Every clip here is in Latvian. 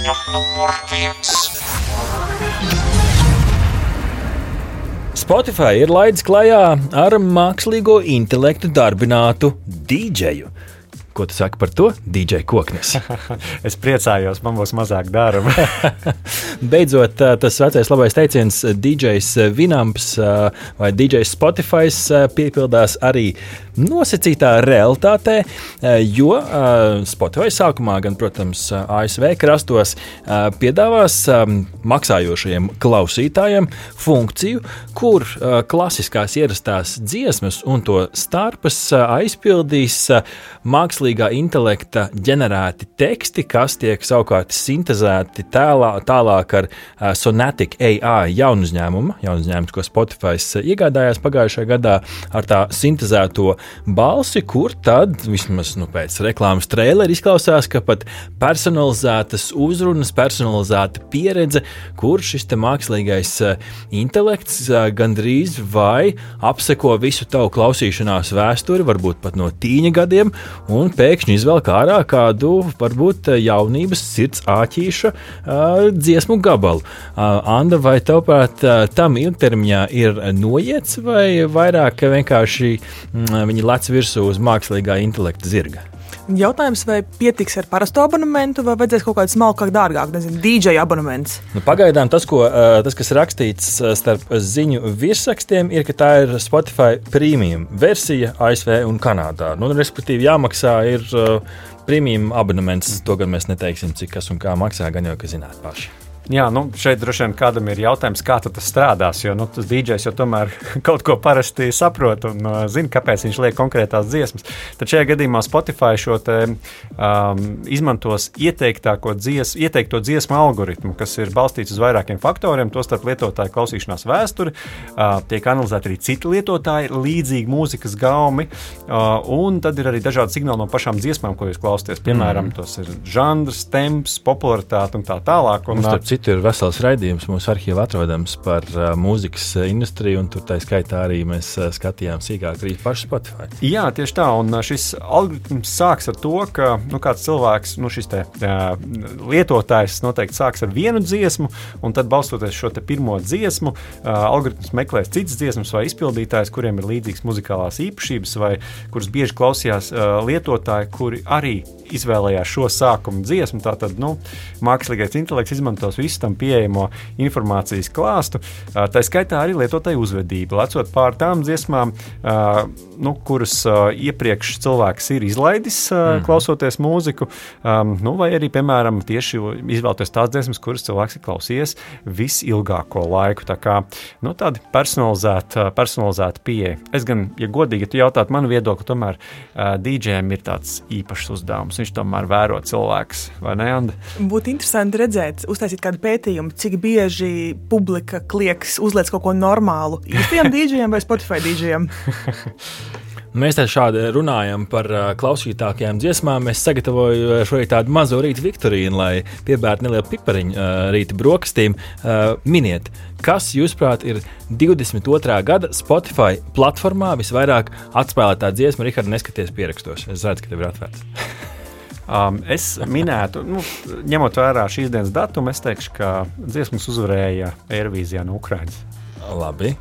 Ziņa numur viens. Spotify ir laidis klajā ar mākslīgo intelektu darbinātu dīdžeju. Ko tu saki par to? DJ koknis. es priecājos, man būs mazāk darba. Beidzot, tas vecais labais teiciens, DJs Vinamps vai DJs Spotify piepildās arī nosacītā realitātē, ā, jo ā, Spotify sākumā, gan, protams, ā, ASV krastos, piedāvās maksājošajiem klausītājiem funkciju, kur klasiskās ierastās dziesmas un to starpus ā, aizpildīs mākslīgā intelekta ģenerēti teksti, kas tiek savukārt sintēzēti tēlā, tālāk ar uh, Sonatic AI jaunu uzņēmumu, jaunu uzņēmumu, ko Spotify iegādājās pagājušajā gadā ar tā sintēzēto balsi, kur tad, vismaz nu, pēc reklāmas traileri, izklausās, ka pat personalizētas uzrunas, personalizēta pieredze, kur šis mākslīgais uh, intelekts uh, gandrīz vai apseko visu tavu klausīšanās vēsturi, varbūt pat no tīņa gadiem, un pēkšņi izvelk ārā kādu varbūt jaunības sirds āķīša dziesmu gabalu. Anda, vai tavuprāt, tam ilgtermiņā ir noiets, vai vairāk vienkārši mm, viņi lec virsū uz mākslīgā intelekta zirga? Jautājums, vai pietiks ar parasto abonementu, vai vajadzēs kaut kādu smalkāku, dārgāku, nezinu, DJ abonements. Nu, pagaidām tas, ko, tas, kas rakstīts starp ziņu virsrakstiem, ir, ka tā ir Spotify premium versija ASV un Kanādā. Nu, respektīvi, jāmaksā ir premium abonements. To gan mēs neteiksim, cik kas un kā maksā, gan jau, ka zināt paši. Jā, nu šeit droši vien kādam ir jautājums, kā tas strādās. Jo nu, tas DJs jau tomēr kaut ko parasti saprot un uh, zina, kāpēc viņš liek konkrētās dziesmas. Tad šajā gadījumā Spotify šo te, um, izmantos dzies, ieteikto dziesmu algoritmu, kas ir balstīts uz vairākiem faktoriem, tostarp lietotāju klausīšanās vēsturi. Uh, tiek analizēti arī citi lietotāji, līdzīgi mūzikas gaumi, uh, un tad ir arī dažādi signāli no pašām dziesmām, ko jūs klausāties. Piemēram, mm. tas ir žanrs, temps, popularitāte un tā tālāk. Un, Un, starp citu, ir vesels raidījums mūsu arhīvā atrodams par uh, mūzikas industriju, un tur tā skaitā arī mēs uh, skatījām sīkāk arī pašu Spotify. Jā, tieši tā. Un šis algoritms sāks ar to, ka nu, kāds cilvēks, nu, šis te, uh, lietotājs noteikti sāks ar vienu dziesmu, un tad balstoties šo pirmo dziesmu, uh, algoritms meklēs citas dziesmas vai izpildītājus, kuriem ir līdzīgas muzikālās īpašības, vai kurus bieži klausījās uh, lietotāji, kuri arī izvēlējās šo sākuma dziesmu. Tātad nu, mākslīgais intelekts izmantos visu tam pieejamo informācijas klāstu. Tā skaitā arī lietotāju uzvedību, lecot pār tām dziesmām, nu, kuras iepriekš cilvēks ir izlaidis, mm. klausoties mūziku, nu, vai arī, piemēram, tieši izvēlēties tās dziesmas, kuras cilvēks ir klausījies visilgāko laiku. Tā kā nu, tāda personalizēta, personalizēta pieeja. Es gan, ja godīgi, ja tu jautātu manu viedokli, tomēr uh, DJM ir tāds īpašs uzdevums. Viņš tomēr vēro cilvēks, vai ne? Andi? Būtu interesanti redzēt, uztaisīt kādu pētījumu, cik bieži publika klieks uzliek kaut ko normālu īstiem dīdžiem vai Spotify dīdžiem. Mēs te šādi runājam par uh, klausītākajām dziesmām. Es sagatavoju uh, šodien tādu mazo rīta viktorīnu, lai piebērtu nelielu pipariņu uh, rīta brokastīm. Miniet, kas, jūsuprāt, ir 22. gada Spotify platformā visvairāk atspēlētā dziesma? Rihards, neskaties pierakstos. Es redzu, ka tev ir atvērts. Um, es minētu, nu, ņemot vērā šīs dienas datumu, es teikšu, ka dziesmas uzvarēja Eirovīzijā no Ukrainas. Labi.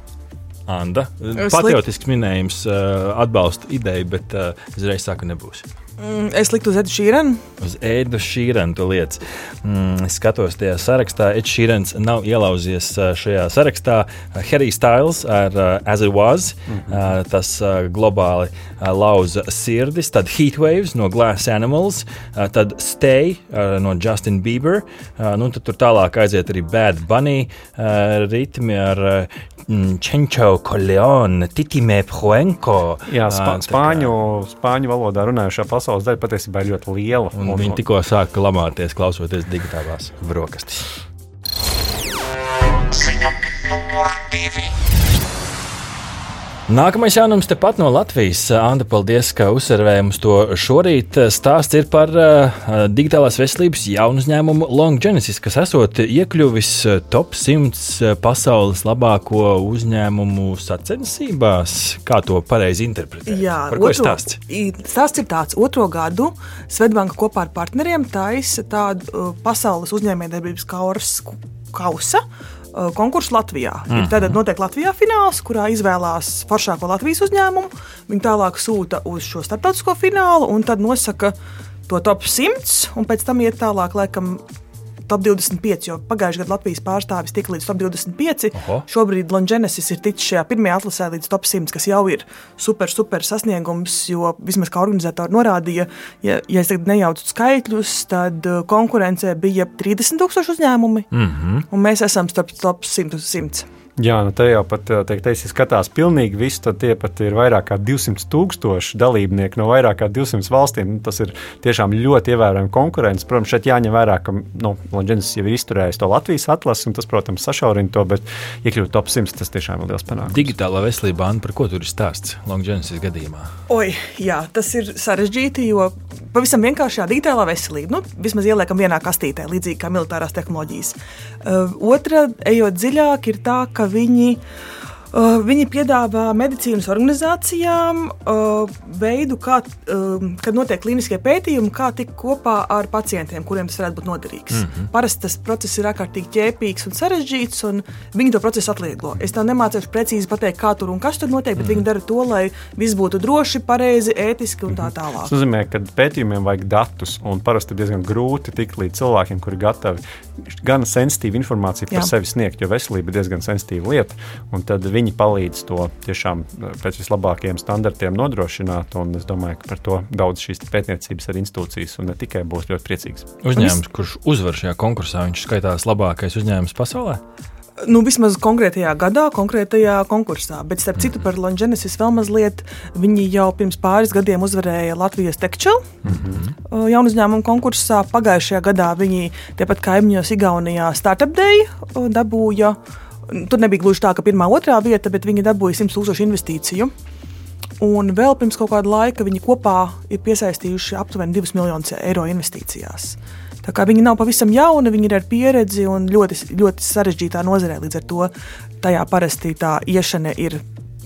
Anda. Patriotisks minējums uh, atbalsta ideju, bet uh, uzreiz saku, nebūs. Mm, Es liktu uz Edu Šīrenu. Uz Edu Šīrenu tu lietas. Mm, es skatos tajā sarakstā. Eds Šīrens nav ielauzies šajā sarakstā. Harry Styles ar uh, As It Was. Mm -hmm. uh, tas uh, globāli uh, lauza sirdis. Tad Heatwaves no Glass Animals. Uh, tad Stay uh, no Justin Bieber. Uh, nu, tad tur tālāk aiziet arī Bad Bunny uh, ritmi ar uh, Čenčo Coleone, Titime Puenko. Jā, spā, spāņu, spāņu valodā runājošā pasaules daļa patiesībā ir ļoti liela. Un viņi tikko sāka lamāties, klausoties digitālās brokastis. Ziņa numur divi. Nākamais jaunums tepat no Latvijas. Anda, paldies, ka uzsverēji mums to šorīt. Stāsts ir par uh, digitālās veselības jaunu uzņēmumu Long Genesis, kas esot iekļuvis top 100 pasaules labāko uzņēmumu sacensībās. Kā to pareizi interpretēt? Jā, par ko ir otro- stāsts? i- Stāsts ir tāds, otro gadu Svetbanka kopā ar partneriem taisa tādu uh, pasaules uzņēmējdarbības kausa. Uh, Konkursu Latvijā. Mm. Tad notiek Latvijā fināls, kurā izvēlās foršāko Latvijas uzņēmumu. Viņi tālāk sūta uz šo starptautisko finālu un tad nosaka to top 100, un pēc tam iet tālāk, laikam, top 25. Jo pagājušajā gadā Latvijas pārstāvis tika līdz top 25. Oho. Šobrīd Longenesis ir ticis šajā pirmajā atlasē līdz top 100, kas jau ir super, super sasniegums. Jo vismaz kā organizatori norādīja, ja, ja es tagad nejaucu skaitļus, tad uh, konkurencē bija 30,000 uzņēmumi, mm -hmm. un mēs esam starp top 100 uz 100. Jā, nu te jau pat teikt, ja skatās pilnīgi visu, tad tie pat ir vairāk kā 200 tūkstoši dalībnieku no vairāk kā 200 valstīm. Nu, tas ir tiešām ļoti ievērojami konkurence. Protams, šeit jāņem vērā, ka nu, Lonģenis jau ir izturējis to Latvijas atlasi, un tas, protams, sašaurina to, bet iekļūt top 100, tas tiešām ir liels panākums. Digitālā veselība, Anna, par ko tur ir stāsts Long Genesis gadījumā? Oi, jā, tas ir sarežģīti, jo pavisam vienkāršā digitālā veselība, nu, vismaz ieliekam vienā kastītē, līdzīgi kā militārās tehnoloģijas. Uh, otra, ejot dziļāk, ir tā, ka viņi. Uh, viņi piedāvā medicīnas organizācijām uh, veidu, kā, uh, kad notiek klīniskie pētījumi, kā tikt kopā ar pacientiem, kuriem tas varētu būt noderīgs. Mm -hmm. Parasti tas process ir ārkārtīgi ķēpīgs un sarežģīts, un viņi to procesu atvieglo. Es tev nemācīšu precīzi pateikt, kā tur un kas tur notiek, bet mm -hmm. viņi dara to, lai viss būtu droši, pareizi, ētiski un tā tālāk. Tas nozīmē, ka pētījumiem vajag datus, un parasti ir diezgan grūti tikt līdz cilvēkiem, kuri ir gatavi gan sensitīvu informāciju par Jā. sevi sniegt, jo veselība ir diezgan sensitīva lieta. Viņi palīdz to tiešām eh, pēc vislabākajiem standartiem nodrošināt. un Es domāju, ka par to daudz šīs pētniecības arī institūcijas un ne tikai būs ļoti priecīgs. Uzņēmums, kurš uzvar šajā konkursā, viņš skaitās labākais uzņēmums pasaulē. Nu, vismaz konkrētajā gadā, konkrētajā konkursā. Bet, starp citu, par Longenesis vēl mazliet. Viņi jau pirms pāris gadiem uzvarēja Latvijas Tekčelu mm -hmm. jaunu uzņēmumu konkursā. Pagājušajā gadā viņi tepat kaimiņos Igaunijā Startup Day dabūja. Tur nebija gluži tā, ka pirmā, otrā vieta, bet viņi dabūja 100 tūkstošu investīciju. Un vēl pirms kaut kāda laika viņi kopā ir piesaistījuši aptuveni 2 miljonus eiro investīcijās. Tā kā viņi nav pavisam jauni, viņi ir ar pieredzi un ļoti, ļoti sarežģītā nozarē. Līdz ar to tajā parasti tā iešana ir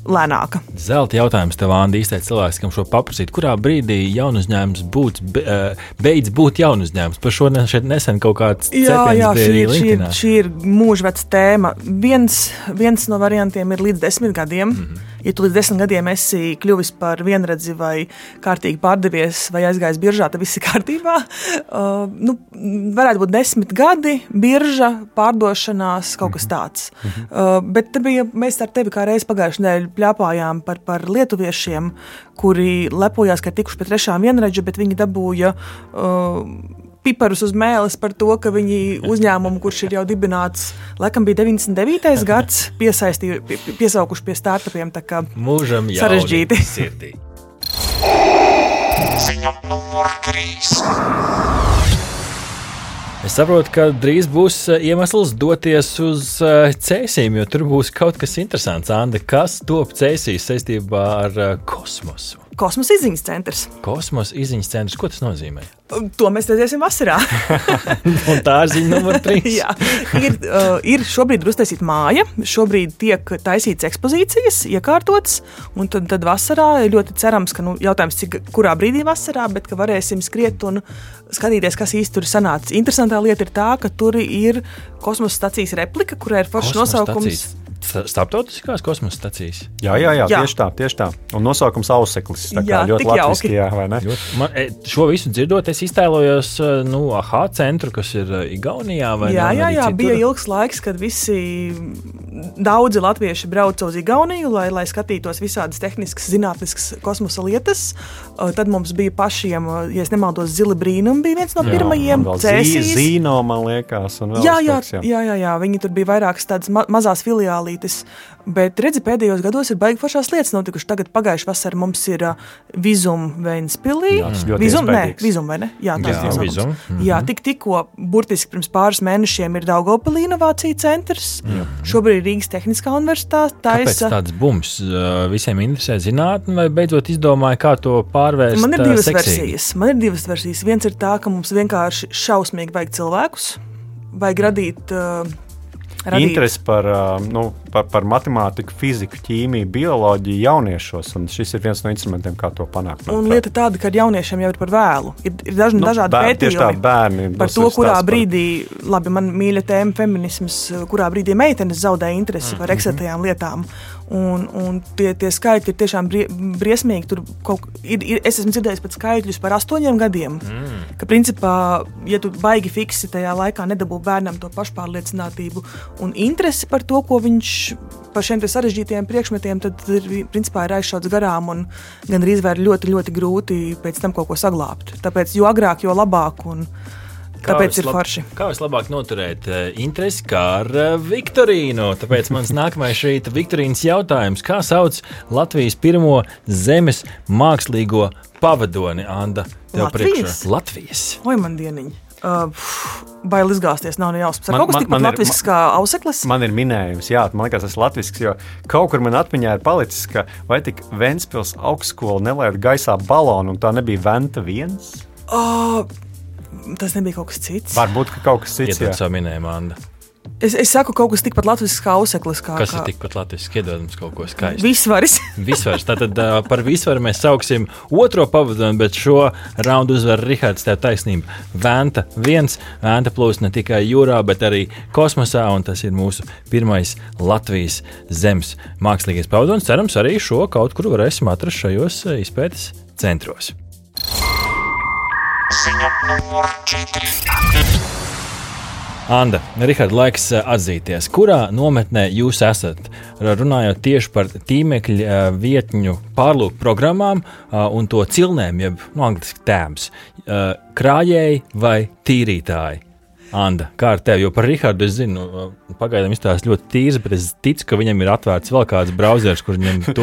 lēnāka. Zelta jautājums tev, Andi, īstais cilvēks, kam šo paprasīt, kurā brīdī jaunu uzņēmums būs, be, eh, beidz būt jaunu uzņēmums. Par šo ne, nesen kaut kāds Jā, jā šī, ir- šī, ir, šī ir mūžveca tēma. Viens, viens no variantiem ir līdz desmit gadiem. Mm -hmm. Ja tu līdz desmit gadiem esi kļuvis par vienredzi vai kārtīgi pārdevies vai aizgājis biržā, tad viss ir kārtībā. Uh, nu, varētu būt desmit gadi, birža, pārdošanās, kaut kas tāds. Mm -hmm. uh, bet bija, mēs ar tevi kā reizi pagājušajā nedēļā pļāpājām par, par lietuviešiem, kuri lepojās, ka ir tikuši pie trešām vienredža, bet viņi dabūja. Uh, piparus uz mēles par to, ka viņi uzņēmumu, kurš ir jau dibināts, laikam bija 99. gads, piesaistīja, pie, pie- piesaukuši pie startupiem. tā kā Mūžam jauni Sarežģīti. sirdī. Ziņa numur 3. Es saprotu, ka drīz būs eh, iemesls doties uz eh, cēsīm, jo tur būs kaut kas interesants. Anda, kas top cēsīs saistībā ar eh, kosmosu? Kosmosa izziņas centrs. Kosmosa izziņas centrs, ko tas nozīmē? To mēs redzēsim vasarā. Tā ir ziņa numur trīs. Jā, ir, uh, ir šobrīd ir uztaisīta māja, šobrīd tiek taisītas ekspozīcijas, iekārtotas, un tad, tad vasarā ļoti cerams, ka, nu, jautājums, cik, kurā brīdī vasarā, bet ka varēsim skriet un skatīties, kas īsti tur sanāca. Interesantā lieta ir tā, ka tur ir kosmosa stacijas replika, kurai ir foršs nosaukums. Sta- Starptautiskās kosmosa stacijas. Jā, jā, jā, Jā. tieši tā, tieši tā. Un nosaukums auseklis. Tā Jā, ļoti ne? Ļoti- Man, e, šo visu dzirdot, es iztēlojos eh, nu, AHA centru, kas ir eh, Igaunijā. vai Jā, jā, jā citur. bija ilgs laiks, kad visi daudzi latvieši brauca uz Igauniju, lai, lai skatītos visādas tehniskas, zinātniskas kosmosa lietas. Uh, Tad mums bija pašiem, uh, ja nemaldos, zili brīnumi bija viens no pirmajiem. Cēsīs. Zī- Zīno, man liekas. un Jā, jā, kaut kas, jā, jā, jā, viņi tur bija vairākas tādas ma mazas filiālītes. Bet, redzi, pēdējos gados ir baigi foršās lietas notikušas. Tagad, pagājušā vasarā mums ir uh, Vizuma Vēnspilī. Jā, tas ļoti Vizum, nē, iespaidīgs. Vizum, vai ne? Jā, tas Jā, ir nosaukums. Vizum, mhm. Jā, tik, tikko, burtiski pirms pāris mēnešiem ir Daugopilī inovācija centrs. Šobrīd ir Rīgas Tehniskā universitāte Kāpēc taisa. tāds bums visiem interesē zinātnē, vai beidzot izdomāja, kā to pārvērst? Man ir divas seksīgi? versijas. Man ir divas versijas. Viens ir tā, ka mums vienkārši šausmīgi vajag cilvēkus, vajag radīt. Uh, radīt Interesi par, nu, par, par matemātiku, fiziku, ķīmiju, bioloģiju jauniešos. un Šis ir viens no instrumentiem, kā to panākt. Un lieta tāda, ka jauniešiem jau ir par vēlu. Ir, ir daži, nu, dažādi bēr- tieši tā, pētījumi bērni. par to, kurā par- brīdī, labi, man mīļa tēma, feminisms, kurā brīdī meitenes zaudē interesi Mhm. par eksistētajām lietām. Un, un tie, tie skaitļi ir tiešām brie, briesmīgi. Tur kaut, ir, ir, es esmu dzirdējis pat skaitļus par astoņiem gadiem. Mm. Ka, principā, ja tu baigi fiksi tajā laikā nedabū bērnam to pašpārliecinātību un interesi par to, ko viņš par šiem te sarežģītiem priekšmetiem, tad ir, principā, ir aizšauts garām un gandrīz vai ir ļoti, ļoti grūti pēc tam kaut ko saglabāt. Tāpēc jo agrāk, jo labāk. Un, Kā Tāpēc ir forši. Kā vislabāk noturēt uh, interesi kā ar uh, Viktorīnu? Tāpēc mans nākamais šeit Viktorīnas jautājums. Kā sauc Latvijas pirmo zemes mākslīgo pavadoni, Anda? Tev Latvijas? priekšā? Latvijas. Oi, man dieniņa. Uh, Bail izgāzties, nav. Man- Kaut kas tikpat latvisks kā auseklis. Man ir minējums, jā, man liekas, tas ir latviešu, jo kaut kur man atmiņā ir palicis, ka vai tik Vēnspils augstskola nelaida gaisā balonu, un tā nebija Venta viens. Uh, tas nebija kaut kas cits. Varbūt ka kaut kas cits. Iedod jā. savu minējumu, Anda. Es, es saku, kaut kas tikpat latvisks kā auseklis. Kā, Kas kā ir tikpat latviešu? Iedod mums kaut ko skaistu. Visvaris. Visvars. Tātad uh, par visvaru mēs sauksim otro pavadoni, bet šo raundu uzvar Rihards. Tev taisnība. Vēnta viens, vēnta plūst ne tikai jūrā, bet arī kosmosā, un tas ir mūsu pirmais Latvijas zemes mākslīgais pavadonis. Cerams, arī šo kaut kur varēsim atrast šajos izpētes centros. Ziņa numur 4. Anda, Rihards, laiks uh, atzīties, kurā nometnē jūs esat? Runājot tieši par tīmekļa uh, vietņu pārlūku programmām uh, un to cilnēm, jeb no angļuiski tēms. Krājēji vai tīrītāji? Anda, kā ar tevi? Jo par Rihardu es zinu, uh, pagaidām izstāsta ļoti tīrs, bet es ticu, ka viņam ir atvērts vēl kāds browsers, kur viņam.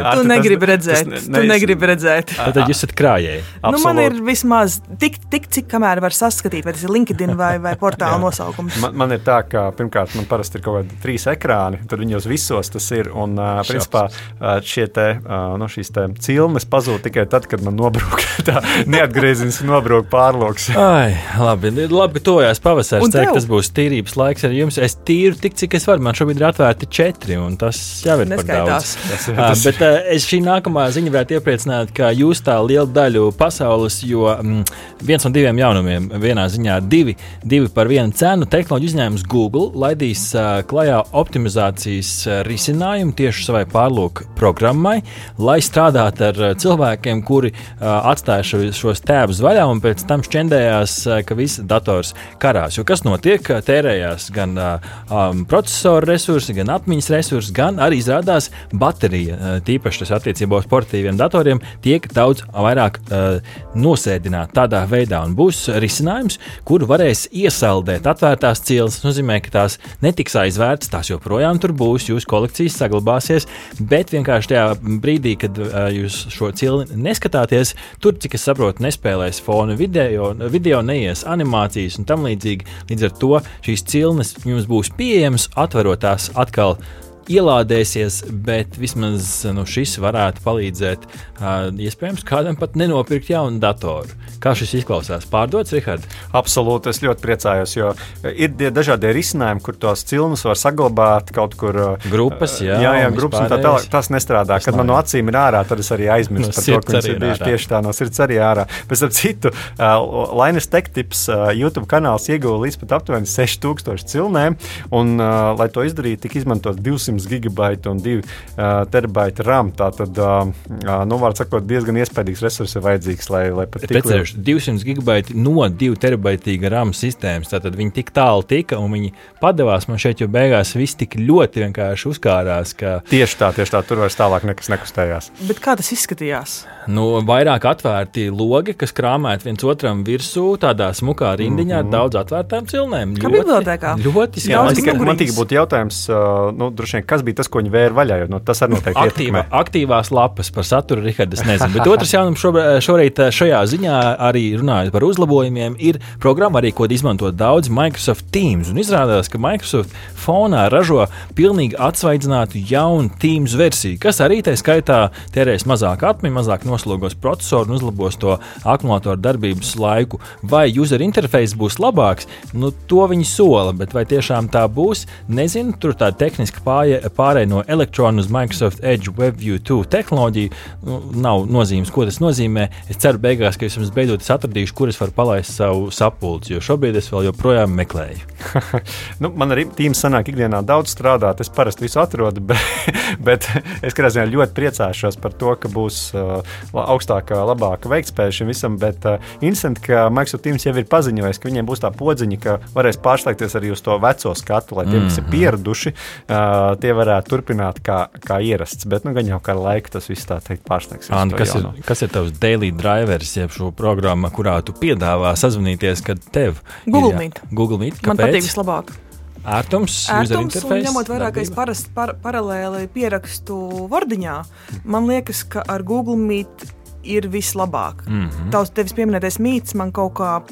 Ar- Tu negribi redzēt. ne- Tu ne- negribi redzēt. Tad jūs esat krājēji. Nu, man ir vismaz tik, tik cik kamēr var saskatīt, vai tas ir LinkedIn vai, vai portāla nosaukums. Man, man ir tā, ka pirmkārt, man parasti ir kaut kādi trīs ekrāni, tad viņos visos tas ir. Un, uh, principā, uh, šie te, uh, no šīs te cilmes pazūd tikai tad, kad man nobrūk tā neatgriezeniski nobrūk pārloks. Ai, labi, labi, ka tojās pavasaris. Un Ceru, tas būs tīrības laiks ar jums. Es tīru tik, cik es varu. Man šobrīd ir atvērti četri, un tas jau ir par daudz. Neskaitās. Uh, bet uh, es šī nākamā ziņa varētu iepriecināt, ka jūs tā lielu daļu pasaules, jo mm, viens no diviem jaunumiem, vienā ziņā divi, divi par vienu cenu, tehnoloģiju uzņēmums Google laidīs uh, klajā optimizācijas uh, risinājumu tieši savai pārlūku programmai, lai strādātu ar uh, cilvēkiem, kuri uh, atstāja šo, šos tēvus vaļā un pēc tam šķendējās, uh, ka viss dators karās. Jo kas notiek? Tērējās gan um, procesoru resursi, gan atmiņas resursi, gan arī izrādās baterija. Tīpaši tas attiecībā uz portatīviem datoriem tiek daudz vairāk uh, nosēdināta tādā veidā. Un būs risinājums, kuru varēs iesaldēt atvērtās cielas. Tas nozīmē, ka tās netiks aizvērtas, tās joprojām tur būs, jūsu kolekcijas saglabāsies, bet vienkārši tajā brīdī, kad uh, jūs šo cilni neskatāties, tur, cik es saprotu, nespēlēs fona video, video neies animācijas un tam līdzīgi. Līdz ar to šīs cilnes jums būs pieejamas, atverot tās atkal. Ielādēsies, bet vismaz nu, šis varētu palīdzēt. Uh, iespējams, kādam pat nenopirkt jaunu datoru. Kā šis izklausās? Pārdots, Rihards? Absolūti, es ļoti priecājos, jo ir tie dažādi risinājumi, kur tos cilnus var saglabāt kaut kur. Grupas, jā, jā, jā grupas un tā tālāk. Tas nestrādā. Tas Kad man no acīm ir ārā, tad es arī aizmirstu No par to, ka arī ir ir ārā. tieši tā no sirds arī ārā. Pēc tam citu, uh, Lainas Tektips uh, YouTube kanāls ieguva līdz pat aptuveni 6000 cilnēm, un, uh, lai to izdarītu, tika izmantot 200 gigabaitu un 2 uh, terabaita RAM. Tā tad, uh, uh, nu, var sakot, diezgan iespējams resursi ir vajadzīgs, lai, lai pat tik lielu- Pēc 200 gigabaiti no 2 terabaitīga RAM sistēmas. Tātad viņi tik tālu tika un viņi padevās man šeit, jo beigās viss tik ļoti vienkārši uzkārās, ka Tieši tā, tieši tā, tur vairs tālāk nekas nekustējās. Bet kā tas izskatījās? nu, vairāk atvērti logi, kas krāmēti viens otram virsū, tādā smukā rindiņā ar daudz atvērtām cilnēm. Kā bibliotēkā? Ļoti Jā, man tikai, man mugurīgas. tikai būtu jautājums, uh, nu, droši vien, kas bija tas, ko viņi vēra vaļā, jo nu, tas arī noteikti Aktīva, ietekmē. aktīvās lapas par saturu, Rihards, nezinu. Bet otrs jaunums šorīt šajā ziņā arī runājot par uzlabojumiem, ir programma arī, ko izmanto daudz Microsoft Teams. Un izrādās, ka Microsoft fonā ražo pilnīgi atsvaidzinātu jaunu Teams versiju, kas arī tā skaitā tērēs mazāk atmiņu, mazāk noslogos procesoru un uzlabos to akumulātoru darbības laiku. Vai user interface būs labāks? Nu, to viņi sola, bet vai tiešām tā būs? Nezinu, tur tā tehniski pārēj no elektronu uz Microsoft Edge WebView 2 tehnoloģiju. Nu, nav nozīmes, ko tas nozīmē. Es ceru, beigās, ka es jums beidzot atradīšu, kur es varu palaist savu sapulci, jo šobrīd es vēl joprojām meklēju. nu, man arī tīms sanāk ikdienā daudz strādāt. Es parasti visu atrodu, bet, bet es ziņā, ļoti priecāšos par to, ka būs uh, augstāka, labāka veiktspēja šim visam. Bet uh, interesanti, ka Microsoft Teams jau ir paziņojis, ka viņiem būs tā podziņa, ka varēs pārslēgties arī uz to veco skatu, lai tie, mm -hmm. kas ir pieraduši, uh, tie varētu turpināt kā, kā ierasts. Bet nu, gan jau kā laika tas viss tā teikt pārslēgsies. Ant, kas, ir, kas ir tavs daily drivers, jeb šo programmu, kurā tu piedāvā sazvanīties, kad tev Google ir Meet? Google Meet. Kāpēc? Man patīk vislabāk. Ērtums, ērtums un ņemot vērā, ka es parasti par, paralēli pierakstu Vordiņā, man liekas, ka ar Google Meet ir vislabāk. Mm -hmm. Tavs tevis pieminētais mīts man kaut kā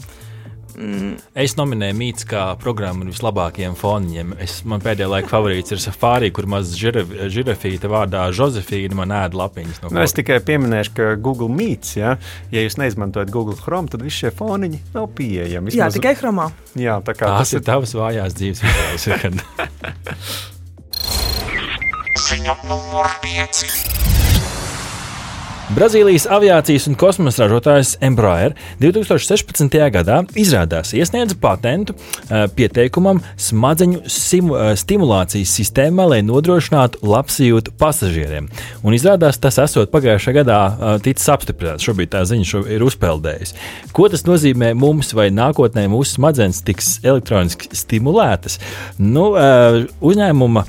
Mm. Es nominēju mīts kā programmu ar vislabākajiem foniņiem. Es, man pēdējā laika favorīts ir Safari, kur maz žirafīta vārdā Josefīna man ēd lapiņas. No nu, es tikai pieminēšu, ka Google Meets, ja, ja jūs neizmantojat Google Chrome, tad visi šie foniņi nav pieejami. Vismaz... Jā, tikai Chromā. Jā, tā kā tas ir tavs vājās dzīves vietas. Ziņa numur 5. Brazīlijas aviācijas un kosmosa ražotājs Embraer 2016. gadā izrādās iesniedza patentu uh, pieteikumam smadzeņu uh, stimulācijas sistēmā, lai nodrošinātu labsajūtu pasažieriem. Un izrādās tas esot pagājušajā gadā uh, ticis apstiprināts. Šobrīd tā ziņa ir uzpeldējusi. Ko tas nozīmē mums vai nākotnē mūsu smadzenes tiks elektroniski stimulētas? Nu, uzņēmuma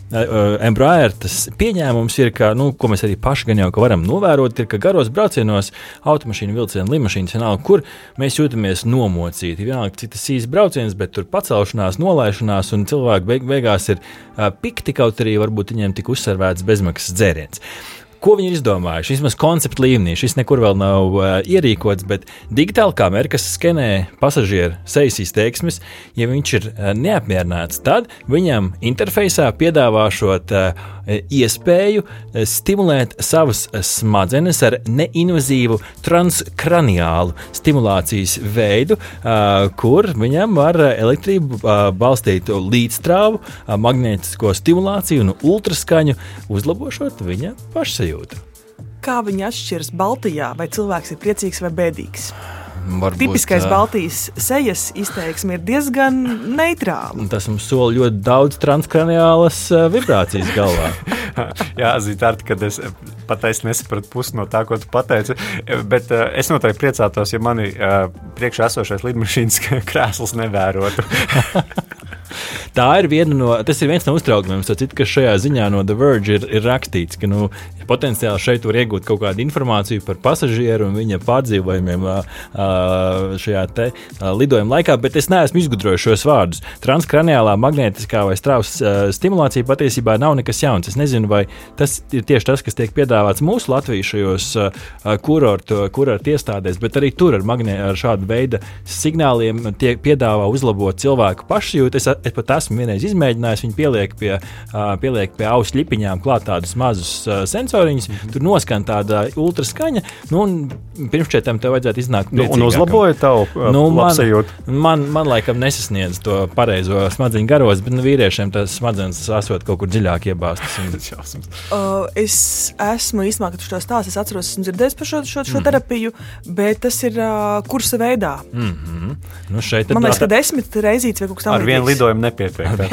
Embraer pieņēmums ir, ka, nu, ko mēs arī paši gan jau varam novērot, ir, ka garos braucienos, automašīna, vilciena, lidmašīna, vienalga, kur mēs jūtamies nomocīti. Vienalga, cik tas īsts brauciens, bet tur pacelšanās, nolaišanās, un cilvēki beig beigās ir uh, pikti, kaut arī varbūt viņiem tika uzsvervēts bezmaksas dzēriens. Ko viņi ir izdomājuši? Vismaz koncepta līmenī. Šis nekur vēl nav uh, ierīkots, bet digitāla kamera, kas skenē pasažieru sejas izteiksmes, ja viņš ir uh, neapmierināts, tad viņam interfejsā piedāvā šo uh, iespēju uh, stimulēt savas smadzenes ar neinvazīvu transkraniālu stimulācijas veidu, kur viņam var elektrību uh, balstīt līdzstrāvu, magnētisko stimulāciju un ultraskaņu, uzlabošot viņa pašsajūtu. Kā viņi atšķiras Baltijā, vai cilvēks ir priecīgs vai bēdīgs? Varbūt, Tipiskais uh, Baltijas sejas izteiksme ir diezgan neitrāla. Tas mums sola ļoti daudz transkraniālas uh, vibrācijas galvā. Jā, Zītārti, kad es pat es nesapratu pusi no tā, ko tu pateici. Bet uh, es noteikti priecātos, ja mani uh, priekšā esošais lidmašīnas krēsls nevērotu. Tā ir viena no, tas ir viens no uztraukumiem, citu, kas šajā ziņā no The Verge ir, ir rakstīts, ka nu, potenciāli šeit var iegūt kaut kādu informāciju par pasažieru un viņa pārdzīvojumiem šajā te, lidojuma laikā, bet es neesmu izgudrojis šos vārdus. Transkraniālā magnētiskā vai strāvas stimulācija patiesībā nav nekas jauns. Es nezinu, vai tas ir tieši tas, kas tiek piedāvāts mūsu Latvijas kurortu, kurortu iestādēs, bet arī tur ar, magnē, ar šādu veidu signāliem tiek piedāvā uzlabot cilvēku pašjūtu. Es, es pat esmu vienreiz izmēģinājis, viņi pieliek pie, pieliek pie auss lipiņām klāt tādus mazus sensoriņus, mm -hmm. tur noskan tāda ultraskaņa, nu, un pirms četriem tev vajadzētu iznākt. Nu, un uzlaboja tavu nu, man, man, man laikam nesasniedz to pareizo smadzeņu garos, bet nu, vīriešiem tas smadzenes esot kaut kur dziļāk iebāztas. Un... uh, es esmu īstenībā, kad tu to stāsti, es atceros, esmu dzirdējis par šo, šo, šo mm -hmm. terapiju, bet tas ir uh, kursa veidā. Mm -hmm. nu, man liekas, ka desmit reizītes vai kaut kas tāds. Ar vienu lidojumu nepietiek.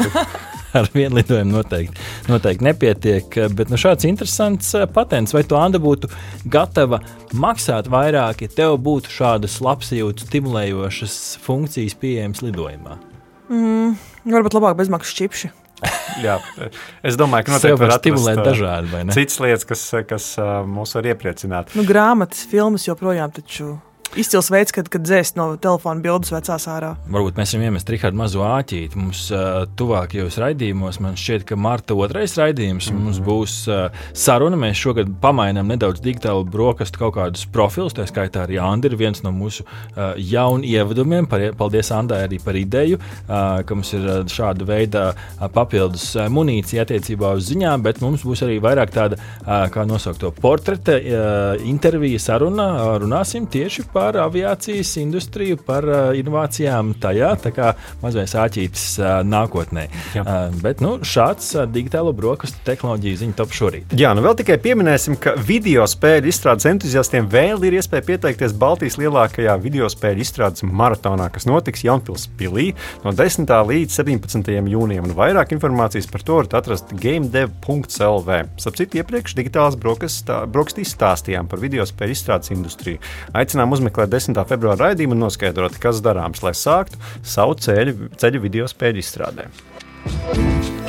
ar vienu lidojumu noteikti, noteikti nepietiek. Bet nu, šāds interesants eh, patents, vai tu Anna būtu gatava maksāt vairāk, ja tev būtu šādas labsajūtas stimulējošas funkcijas pieejamas lidojumā? Mm, varbūt labāk bezmaksas čipši. Jā, es domāju, ka noteikti var stimulēt dažādi, vai ne? Citas lietas, kas, kas mūs var iepriecināt. Nu, grāmatas, filmas joprojām taču izcils veids, kad, kad dzēst no telefona bildes vecās ārā. Varbūt mēs varam iemest Rihardu mazo āķīti. Mums uh, tuvākajos raidījumos, man šķiet, ka Marta otrais raidījums mm -hmm. mums būs uh, saruna. Mēs šogad pamainām nedaudz digitālu brokastu kaut kādus profilus. Tā skaitā arī Andri ir viens no mūsu uh, jaunu ievadumiem. Par, paldies Andai arī par ideju, uh, ka mums ir uh, šāda veida uh, papildus uh, munīcija attiecībā uz ziņām, bet mums būs arī vairāk tāda, uh, kā nosaukt to portreta uh, intervija saruna. Uh, runāsim tieši par aviācijas industriju, par uh, inovācijām tajā. Tā kā mazais āķītis uh, nākotnē. Jā. Uh, bet nu, šāds uh, digitālo brokastu tehnoloģiju ziņu top šorīt. Jā, nu vēl tikai pieminēsim, ka video spēļu izstrādes entuziastiem vēl ir iespēja pieteikties Baltijas lielākajā video spēļu izstrādes maratonā, kas notiks Jaunpils pilī no 10. līdz 17. jūnijam. Un vairāk informācijas par to varat atrast gamedev.lv. Sapcīt, iepriekš digitālās brokastīs stāstījām par video spēļu izstrādes industriju. Aicinām uzmeklēt 10. februāra raidījumu un noskaidrot, kas darāms, lai sāktu savu ceļu, ceļu video spēļu izstrādē.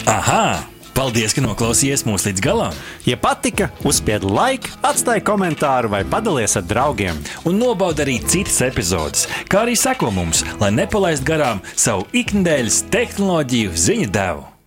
Aha! Paldies, ka noklausījāties mūsu līdz galam! Ja patika, uzspiediet like, atstājiet komentāru vai padalieties ar draugiem. Un nobaudiet arī citas epizodes, kā arī sekot mums, lai nepalaistu garām savu ikdienas tehnoloģiju ziņu devumu.